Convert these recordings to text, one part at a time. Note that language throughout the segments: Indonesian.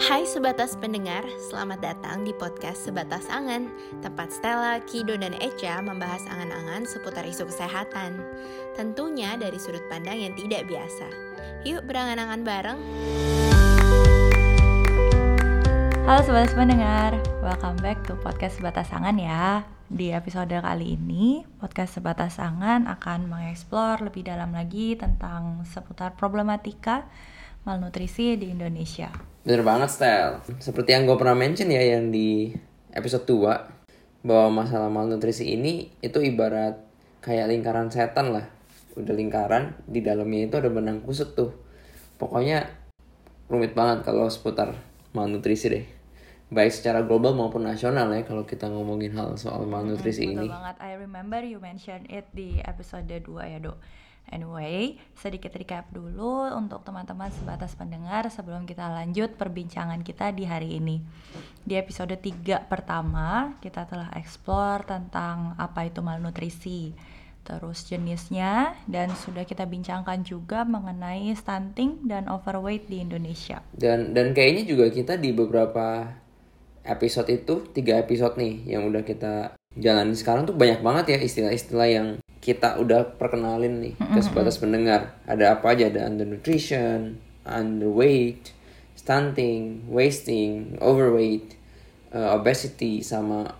Hai sebatas pendengar, selamat datang di podcast Sebatas Angan. Tempat Stella, Kido, dan Echa membahas angan-angan seputar isu kesehatan. Tentunya dari sudut pandang yang tidak biasa. Yuk berangan-angan bareng. Halo Sebatas Pendengar, welcome back to podcast Sebatas Angan ya. Di episode kali ini, podcast Sebatas Angan akan mengeksplor lebih dalam lagi tentang seputar problematika malnutrisi di Indonesia. Bener banget, Style. Seperti yang gue pernah mention ya yang di episode 2 bahwa masalah malnutrisi ini itu ibarat kayak lingkaran setan lah. Udah lingkaran, di dalamnya itu ada benang kusut tuh. Pokoknya rumit banget kalau seputar malnutrisi deh. Baik secara global maupun nasional ya kalau kita ngomongin hal soal malnutrisi hmm, ini. Betul banget. I remember you mentioned it di episode 2 ya, Dok. Anyway, sedikit recap dulu untuk teman-teman sebatas pendengar sebelum kita lanjut perbincangan kita di hari ini. Di episode 3 pertama, kita telah explore tentang apa itu malnutrisi, terus jenisnya, dan sudah kita bincangkan juga mengenai stunting dan overweight di Indonesia. Dan dan kayaknya juga kita di beberapa episode itu, tiga episode nih yang udah kita jalani sekarang tuh banyak banget ya istilah-istilah yang kita udah perkenalin nih ke sebatas pendengar. Ada apa aja? Ada undernutrition, underweight, stunting, wasting, overweight, uh, obesity, sama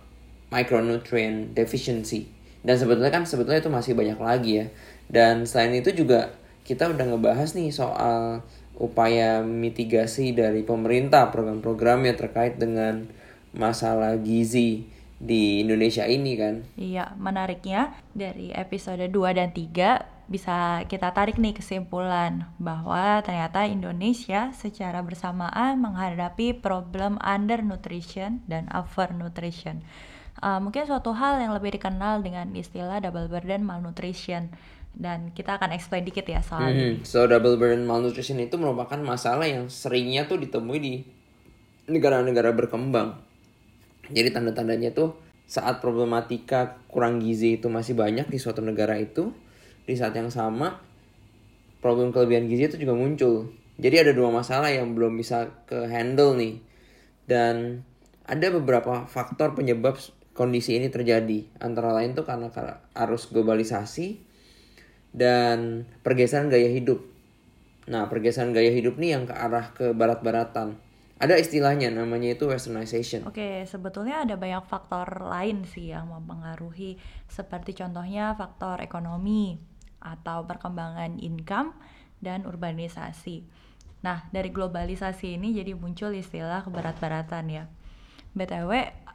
micronutrient deficiency. Dan sebetulnya kan sebetulnya itu masih banyak lagi ya. Dan selain itu juga kita udah ngebahas nih soal upaya mitigasi dari pemerintah program-programnya terkait dengan masalah gizi di Indonesia ini kan. Iya, menariknya dari episode 2 dan 3 bisa kita tarik nih kesimpulan bahwa ternyata Indonesia secara bersamaan menghadapi problem undernutrition dan overnutrition. Uh, mungkin suatu hal yang lebih dikenal dengan istilah double burden malnutrition dan kita akan explain dikit ya soal Hmm, ini. so double burden malnutrition itu merupakan masalah yang seringnya tuh ditemui di negara-negara berkembang. Jadi tanda-tandanya tuh saat problematika kurang gizi itu masih banyak di suatu negara itu, di saat yang sama problem kelebihan gizi itu juga muncul. Jadi ada dua masalah yang belum bisa ke handle nih. Dan ada beberapa faktor penyebab kondisi ini terjadi. Antara lain tuh karena arus globalisasi dan pergeseran gaya hidup. Nah, pergeseran gaya hidup nih yang ke arah ke barat-baratan. Ada istilahnya namanya itu westernization. Oke, sebetulnya ada banyak faktor lain sih yang mempengaruhi seperti contohnya faktor ekonomi atau perkembangan income dan urbanisasi. Nah, dari globalisasi ini jadi muncul istilah keberat-baratan ya. BTW,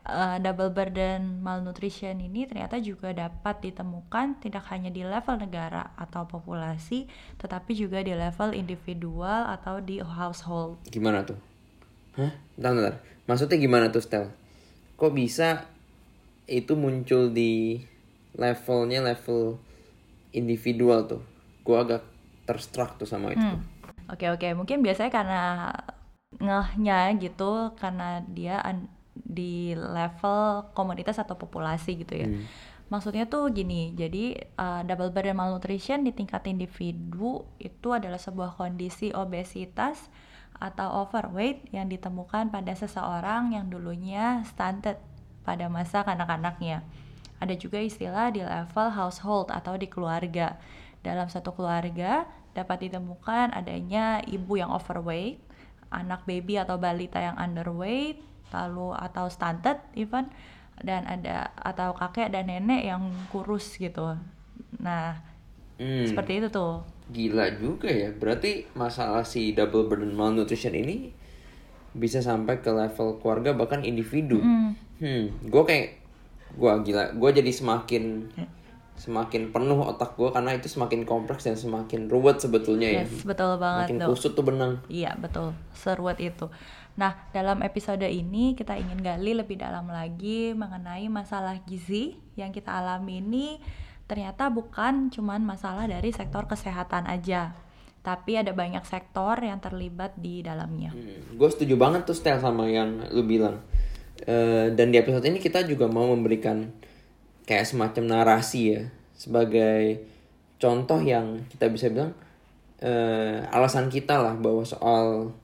uh, double burden malnutrition ini ternyata juga dapat ditemukan tidak hanya di level negara atau populasi, tetapi juga di level individual atau di household. Gimana tuh? Hah? Bentar, bentar. Maksudnya gimana tuh, Stel? Kok bisa itu muncul di levelnya level individual tuh? Gue agak terstruck tuh sama itu. Hmm. Oke oke, mungkin biasanya karena ngehnya gitu, karena dia di level komunitas atau populasi gitu ya. Hmm. Maksudnya tuh gini, jadi uh, double burden malnutrition di tingkat individu itu adalah sebuah kondisi obesitas atau overweight yang ditemukan pada seseorang yang dulunya stunted pada masa kanak-kanaknya. Ada juga istilah di level household atau di keluarga. Dalam satu keluarga dapat ditemukan adanya ibu yang overweight, anak baby atau balita yang underweight, lalu atau stunted even dan ada atau kakek dan nenek yang kurus gitu. Nah, hmm. seperti itu tuh. Gila juga ya. Berarti masalah si double burden malnutrition ini bisa sampai ke level keluarga bahkan individu. Mm. Hmm, gue kayak gue gila. Gue jadi semakin semakin penuh otak gue karena itu semakin kompleks dan semakin ruwet sebetulnya ya. yes, ya. Betul banget. Makin kusut tuh benang. Iya betul, seruat itu. Nah dalam episode ini kita ingin gali lebih dalam lagi mengenai masalah gizi yang kita alami ini ternyata bukan cuman masalah dari sektor kesehatan aja tapi ada banyak sektor yang terlibat di dalamnya. Hmm, gue setuju banget tuh style sama yang lu bilang. Uh, dan di episode ini kita juga mau memberikan kayak semacam narasi ya sebagai contoh yang kita bisa bilang uh, alasan kita lah bahwa soal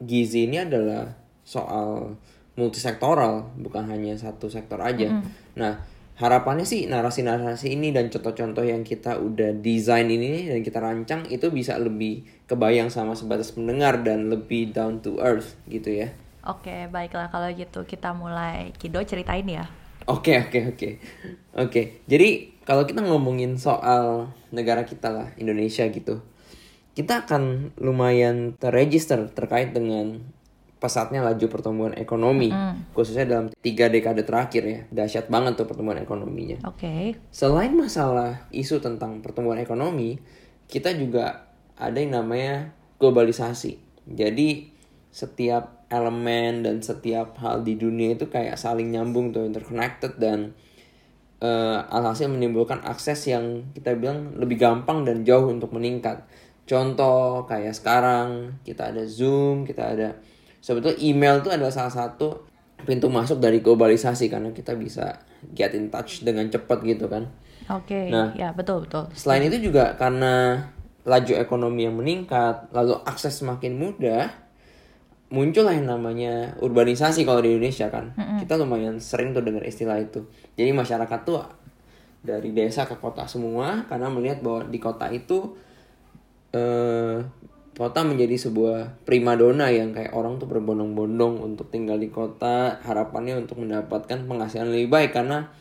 gizi ini adalah soal multisektoral, bukan hanya satu sektor aja. Nah, harapannya sih narasi-narasi ini dan contoh-contoh yang kita udah desain ini dan kita rancang itu bisa lebih kebayang sama sebatas pendengar dan lebih down to earth gitu ya. Oke, baiklah kalau gitu kita mulai Kido ceritain ya. Oke oke oke oke. Jadi kalau kita ngomongin soal negara kita lah Indonesia gitu, kita akan lumayan terregister terkait dengan pesatnya laju pertumbuhan ekonomi, khususnya dalam tiga dekade terakhir ya. Dahsyat banget tuh pertumbuhan ekonominya. Oke. Selain masalah isu tentang pertumbuhan ekonomi, kita juga ada yang namanya globalisasi. Jadi setiap elemen dan setiap hal di dunia itu kayak saling nyambung tuh interconnected dan eh, alhasil menimbulkan akses yang kita bilang lebih gampang dan jauh untuk meningkat. Contoh kayak sekarang kita ada Zoom, kita ada sebetulnya email itu adalah salah satu pintu masuk dari globalisasi karena kita bisa get in touch dengan cepat gitu kan. Oke, Nah. ya betul betul. Selain itu juga karena laju ekonomi yang meningkat, lalu akses semakin mudah, muncullah yang namanya urbanisasi kalau di Indonesia kan. Kita lumayan sering tuh dengar istilah itu. Jadi masyarakat tuh dari desa ke kota semua karena melihat bahwa di kota itu eh kota menjadi sebuah primadona yang kayak orang tuh berbondong-bondong untuk tinggal di kota, harapannya untuk mendapatkan penghasilan lebih baik karena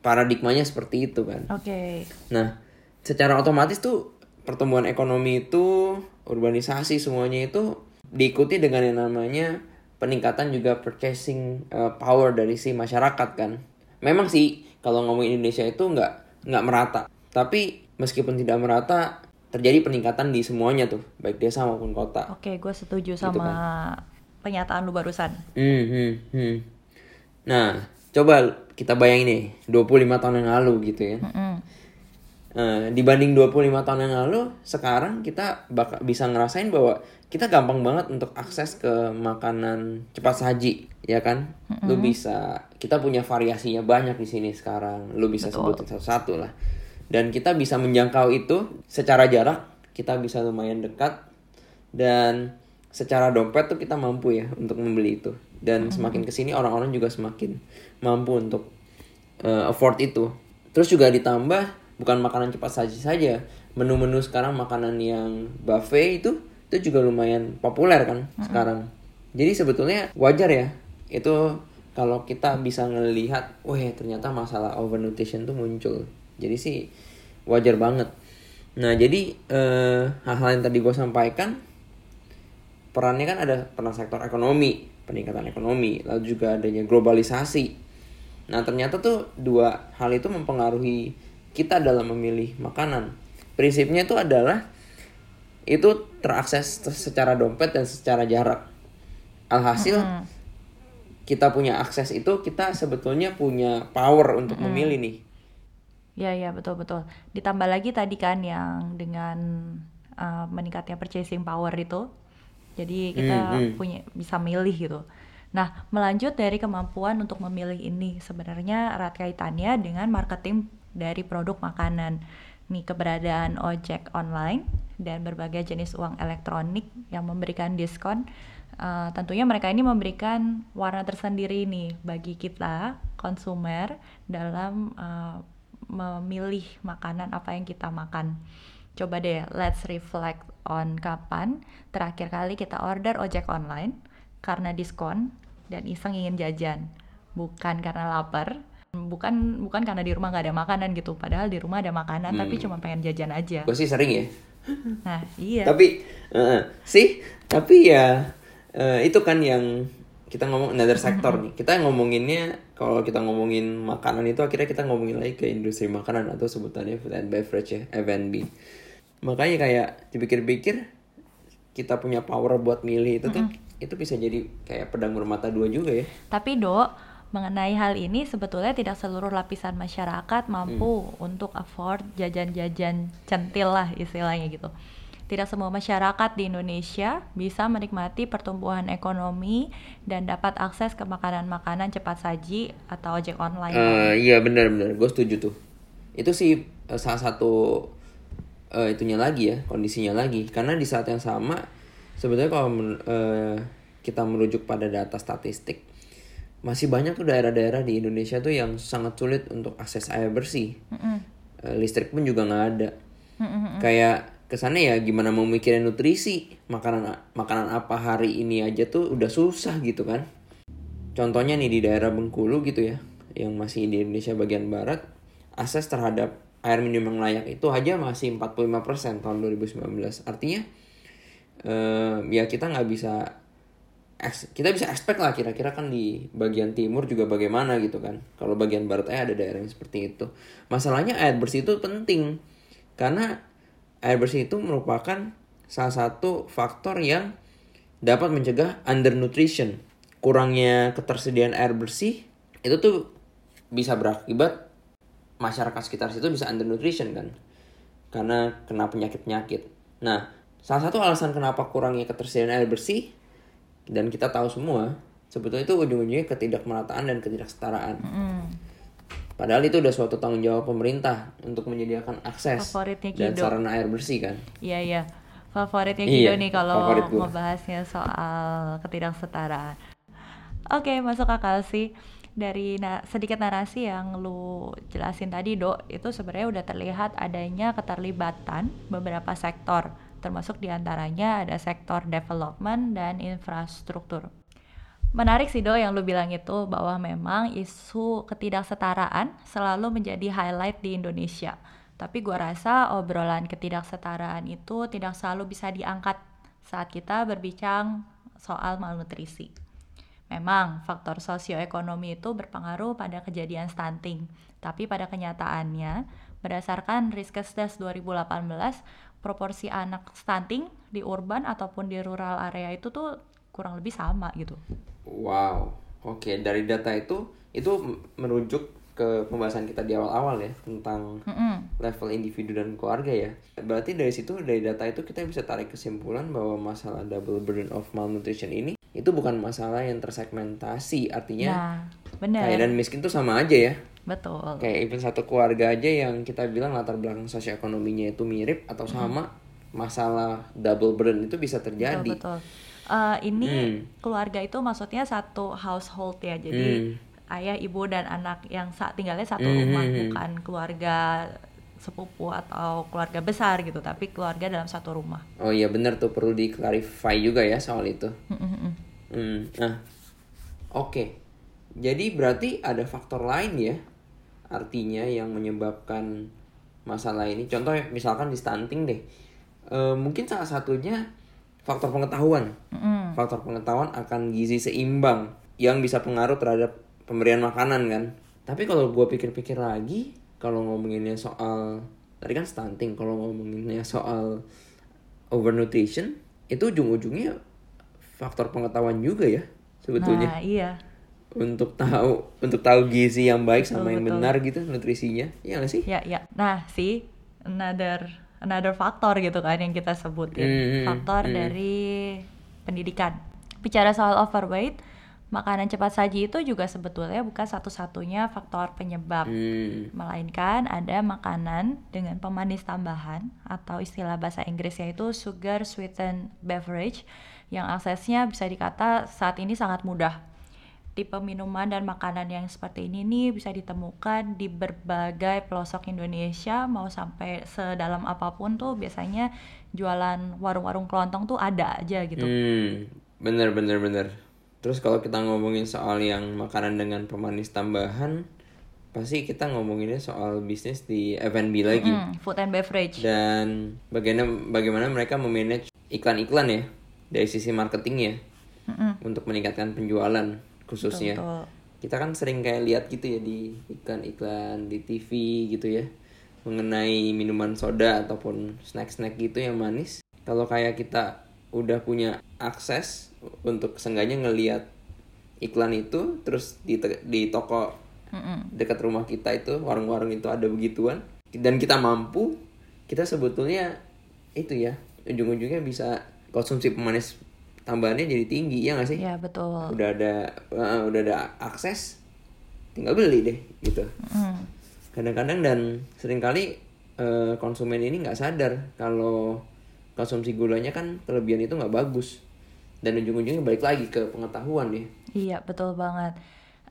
paradigmanya seperti itu kan. Oke. Nah, secara otomatis tuh pertumbuhan ekonomi itu, urbanisasi semuanya itu diikuti dengan yang namanya peningkatan juga purchasing uh, power dari si masyarakat kan. Memang sih kalau ngomongin Indonesia itu nggak nggak merata. Tapi meskipun tidak merata, terjadi peningkatan di semuanya tuh, baik desa maupun kota. Oke, gue setuju Gitu sama kan. pernyataan lu barusan. Hmm, hmm, hmm. Nah, coba kita bayangin nih, 25 tahun yang lalu gitu ya. Mm-mm. Eh, dibanding 25 tahun yang lalu, sekarang kita bakal bisa ngerasain bahwa kita gampang banget untuk akses ke makanan cepat saji, ya kan? Lu bisa, kita punya variasinya banyak di sini sekarang. Lu bisa Betul. sebutin satu-satu lah. Dan kita bisa menjangkau itu secara jarak, kita bisa lumayan dekat dan secara dompet tuh kita mampu ya untuk membeli itu. Dan semakin ke sini orang-orang juga semakin mampu untuk eh, afford itu. Terus juga ditambah bukan makanan cepat saji saja, menu-menu sekarang makanan yang buffet itu itu juga lumayan populer kan sekarang. Jadi sebetulnya wajar ya itu kalau kita bisa ngelihat, wah ternyata masalah overnutrition tuh muncul. Jadi sih wajar banget. Nah jadi eh, hal-hal yang tadi gue sampaikan perannya kan ada peran sektor ekonomi, peningkatan ekonomi, lalu juga adanya globalisasi. Nah ternyata tuh dua hal itu mempengaruhi kita dalam memilih makanan. Prinsipnya itu adalah itu terakses secara dompet dan secara jarak. Alhasil kita punya akses itu kita sebetulnya punya power untuk memilih nih. Ya ya betul betul. Ditambah lagi tadi kan yang dengan uh, meningkatnya purchasing power itu, jadi kita Hmm, hmm. punya bisa milih gitu. Nah melanjut dari kemampuan untuk memilih ini sebenarnya erat kaitannya dengan marketing dari produk makanan. Nih keberadaan ojek online dan berbagai jenis uang elektronik yang memberikan diskon. uh, tentunya mereka ini memberikan warna tersendiri nih bagi kita konsumer dalam uh, memilih makanan apa yang kita makan. Coba deh, let's reflect on kapan terakhir kali kita order ojek online karena diskon dan iseng ingin jajan, bukan karena lapar, bukan bukan karena di rumah nggak ada makanan gitu. Padahal di rumah ada makanan, tapi cuma pengen jajan aja. Gue sih sering ya. Nah, iya. Tapi eh, sih, tapi ya eh, itu kan yang kita ngomong another sektor nih. Kita ngomonginnya kalau kita ngomongin makanan itu akhirnya kita ngomongin lagi ke industri makanan atau sebutannya food and beverage ya, F&B. Makanya kayak dipikir-pikir kita punya power buat milih itu tuh itu bisa jadi kayak pedang bermata dua juga ya. Tapi dok, mengenai hal ini sebetulnya tidak seluruh lapisan masyarakat mampu untuk afford jajan-jajan centil lah istilahnya gitu. Tidak semua masyarakat di Indonesia bisa menikmati pertumbuhan ekonomi dan dapat akses ke makanan-makanan cepat saji atau ojek online. Eh, iya benar-benar, gue setuju tuh. Itu sih eh, salah satu eh, itunya lagi ya, kondisinya lagi. Karena di saat yang sama sebetulnya kalau men- eh, kita merujuk pada data statistik masih banyak tuh daerah-daerah di Indonesia tuh yang sangat sulit untuk akses air bersih Eh, listrik pun juga nggak ada kayak kesannya ya gimana mau mikirin nutrisi? Makanan makanan apa hari ini aja tuh udah susah gitu kan? Contohnya nih di daerah Bengkulu gitu ya yang masih di Indonesia bagian barat akses terhadap air minum yang layak itu aja masih 45% tahun 2019 artinya eh, ya kita nggak bisa kita bisa expect lah kira-kira kan di bagian timur juga bagaimana gitu kan. Kalau bagian barat eh ada daerah yang seperti itu. Masalahnya air bersih itu penting karena air bersih itu merupakan salah satu faktor yang dapat mencegah undernutrition kurangnya ketersediaan air bersih itu tuh bisa berakibat masyarakat sekitar situ bisa undernutrition kan karena kena penyakit-penyakit. Nah, salah satu alasan kenapa kurangnya ketersediaan air bersih dan kita tahu semua sebetulnya itu ujung-ujungnya ketidakmerataan dan ketidaksetaraan. Padahal itu udah suatu tanggung jawab pemerintah untuk menyediakan akses Favoritnya dan Kido. sarana air bersih kan. Iya iya. Favoritnya Iya, Kido nih kalau ngebahasnya soal ketidaksetaraan. Oke, masuk akal sih. Dari na- sedikit narasi yang lu jelasin tadi, Dok, itu sebenarnya udah terlihat adanya keterlibatan beberapa sektor, termasuk di antaranya ada sektor development dan infrastruktur. Menarik sih Do yang lu bilang itu bahwa memang isu ketidaksetaraan selalu menjadi highlight di Indonesia. Tapi gua rasa obrolan ketidaksetaraan itu tidak selalu bisa diangkat saat kita berbincang soal malnutrisi. Memang faktor sosioekonomi itu berpengaruh pada kejadian stunting, tapi pada kenyataannya berdasarkan Riskesdas 2018, proporsi anak stunting di urban ataupun di rural area itu tuh kurang lebih sama gitu. Wow. Oke, dari data itu itu merujuk ke pembahasan kita di awal-awal ya tentang Mm-mm. level individu dan keluarga ya. Berarti dari situ dari data itu kita bisa tarik kesimpulan bahwa masalah double burden of malnutrition ini itu bukan masalah yang tersegmentasi, artinya Nah, bener. kaya dan miskin tuh sama aja ya. Betul. Kayak even satu keluarga aja yang kita bilang latar belakang sosioekonominya itu mirip atau sama, masalah double burden itu bisa terjadi. Betul, betul. Eh, ini Hmm. keluarga itu maksudnya satu household ya. Jadi Hmm. ayah, ibu dan anak yang sa- tinggalnya satu Hmm, rumah, hmm, hmm. bukan keluarga sepupu atau keluarga besar gitu, tapi keluarga dalam satu rumah. Oh iya benar tuh perlu di-clarify juga ya soal itu. Mm-mm-mm. Hmm, nah, oke. Jadi berarti ada faktor lain ya, artinya yang menyebabkan masalah ini. Contoh misalkan di stunting deh, Eh, mungkin salah satunya faktor pengetahuan. Mm-mm. Faktor pengetahuan akan gizi seimbang yang bisa pengaruh terhadap pemberian makanan kan. Tapi kalau gue pikir-pikir lagi, kalau ngomonginnya soal tadi kan stunting, kalau ngomonginnya soal overnutrition, itu ujung-ujungnya faktor pengetahuan juga ya sebetulnya Nah, iya. untuk tahu untuk tahu gizi yang baik sama Betul, yang betul. benar gitu nutrisinya, ya nggak sih? Ya, ya. Nah, sih another another faktor gitu kan yang kita sebutin. Hmm, faktor hmm. dari pendidikan. Bicara soal overweight, makanan cepat saji itu juga sebetulnya bukan satu-satunya faktor penyebab. Hmm, Melainkan ada makanan dengan pemanis tambahan atau istilah bahasa Inggrisnya itu sugar sweetened beverage yang aksesnya bisa dikata saat ini sangat mudah. Tipe minuman dan makanan yang seperti ini nih bisa ditemukan di berbagai pelosok Indonesia mau sampai sedalam apa pun tuh biasanya jualan warung-warung kelontong tuh ada aja gitu. hmm, bener bener bener. Terus kalau kita ngomongin soal yang makanan dengan pemanis tambahan, pasti kita ngomonginnya soal bisnis di F&B lagi. Hmm, food and beverage. Dan bagaimana bagaimana mereka memanage iklan-iklan ya dari sisi marketingnya Mm-mm. untuk meningkatkan penjualan khususnya. Betul. Kita kan sering kayak lihat gitu ya di iklan-iklan di TV gitu ya mengenai minuman soda ataupun snack-snack gitu yang manis. Kalau kayak kita udah punya akses untuk seenggaknya ngelihat iklan itu terus di di toko Mm-mm. dekat rumah kita itu warung-warung itu ada begituan dan kita mampu kita sebetulnya itu ya ujung-ujungnya bisa konsumsi pemanis tambahannya jadi tinggi ya nggak sih Ya betul. udah ada eh, udah ada akses tinggal beli deh gitu Mm. kadang-kadang dan sering kali eh, konsumen ini nggak sadar kalau konsumsi gulanya kan kelebihan itu nggak bagus dan ujung-ujungnya balik lagi ke pengetahuan ya Iya, betul banget.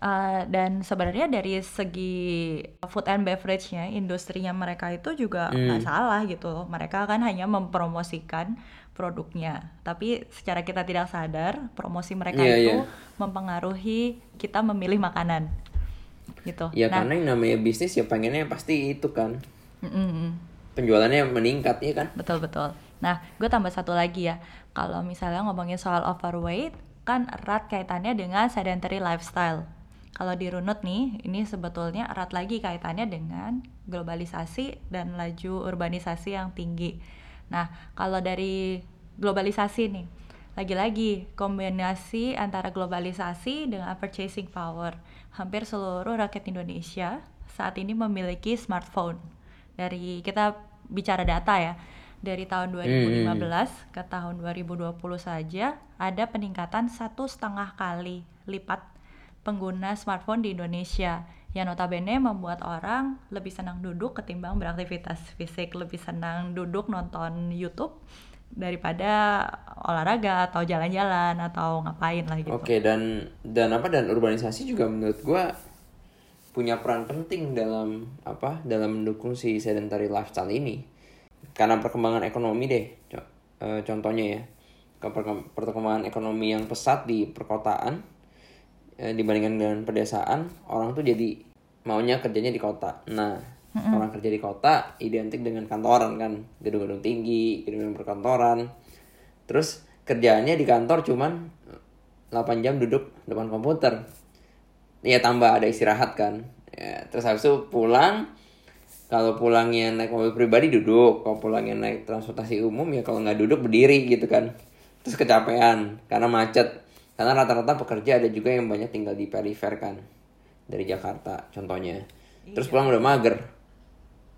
Uh, dan sebenarnya dari segi food and beverage-nya, industrinya mereka itu juga nggak salah gitu. Mereka kan hanya mempromosikan produknya. Tapi secara kita tidak sadar, promosi mereka Iya, itu iya. mempengaruhi kita memilih makanan. Gitu. ya Nah, karena yang namanya bisnis ya pengennya pasti itu kan mm-mm. penjualannya meningkat ya kan Betul betul. Nah, gue tambah satu lagi ya. Kalau misalnya ngomongin soal overweight, kan erat kaitannya dengan sedentary lifestyle. Kalau dirunut nih, ini sebetulnya erat lagi kaitannya dengan globalisasi dan laju urbanisasi yang tinggi. Nah, kalau dari globalisasi nih, lagi-lagi kombinasi antara globalisasi dengan purchasing power. Hampir seluruh rakyat Indonesia saat ini memiliki smartphone. Dari kita bicara data ya, dari tahun 2015 ke tahun 2020 saja ada peningkatan satu setengah kali lipat pengguna smartphone di Indonesia yang notabene membuat orang lebih senang duduk ketimbang beraktivitas fisik, lebih senang duduk nonton YouTube daripada olahraga atau jalan-jalan atau ngapain lah gitu. Oke dan dan apa dan urbanisasi juga menurut gua punya peran penting dalam apa dalam mendukung si sedentary lifestyle ini karena perkembangan ekonomi deh eh, contohnya ya ke perkem- perkembangan ekonomi yang pesat di perkotaan eh, dibandingkan dengan pedesaan orang tuh jadi maunya kerjanya di kota. Nah orang kerja di kota identik dengan kantoran kan? Gedung-gedung tinggi gedung-gedung perkantoran. Terus kerjaannya di kantor cuman 8 jam duduk depan komputer. Ya tambah ada istirahat kan? Ya, terus habis itu pulang kalau pulangnya naik mobil pribadi duduk. Kalau pulangnya naik transportasi umum ya kalau nggak duduk berdiri gitu kan? Terus kecapean karena macet karena rata-rata pekerja ada juga yang banyak tinggal di perifer kan dari Jakarta contohnya terus pulang udah mager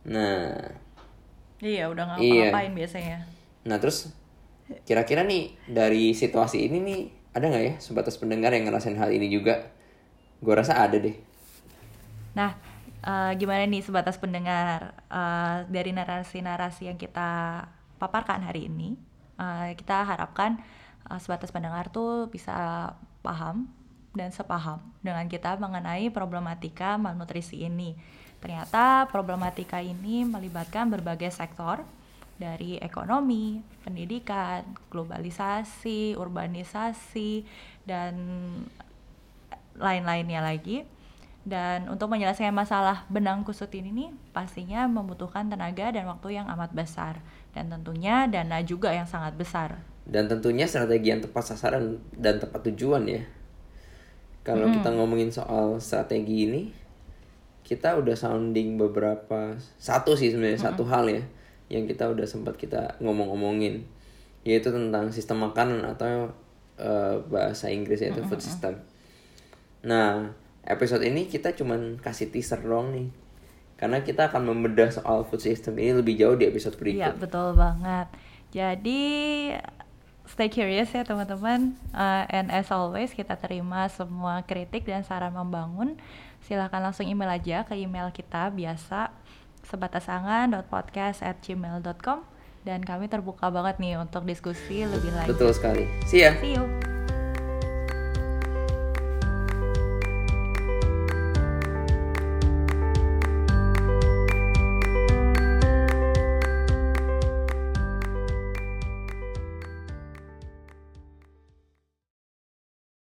nah Iya, udah nggak Iya. ngapain biasanya. Nah terus kira-kira nih dari situasi ini nih ada nggak ya sebatas pendengar yang ngerasain hal ini juga? Gue rasa ada deh. Nah, eh, gimana nih sebatas pendengar Eh, dari narasi-narasi yang kita paparkan hari ini, eh, kita harapkan eh, sebatas pendengar tuh bisa paham dan sepaham dengan kita mengenai problematika malnutrisi ini. Ternyata problematika ini melibatkan berbagai sektor dari ekonomi, pendidikan, globalisasi, urbanisasi, dan lain-lainnya lagi. Dan untuk menyelesaikan masalah benang kusut ini nih, pastinya membutuhkan tenaga dan waktu yang amat besar. Dan tentunya dana juga yang sangat besar. Dan tentunya strategi yang tepat sasaran dan tepat tujuan ya. Kalau kita ngomongin soal strategi ini, kita udah sounding beberapa satu sih sebenarnya satu hal ya yang kita udah sempat kita ngomong-ngomongin yaitu tentang sistem makanan atau eh, bahasa Inggrisnya itu food system. Nah, episode ini kita cuman kasih teaser doang nih. Karena kita akan membedah soal food system ini lebih jauh di episode Iya, berikut. betul banget. Jadi stay curious ya teman-teman. Uh, and as always kita terima semua kritik dan saran membangun. Silahkan langsung email aja ke email kita biasa sebatasangan.podcast@gmail.com dan kami terbuka banget nih untuk diskusi lebih lanjut. Betul sekali. See ya. See you.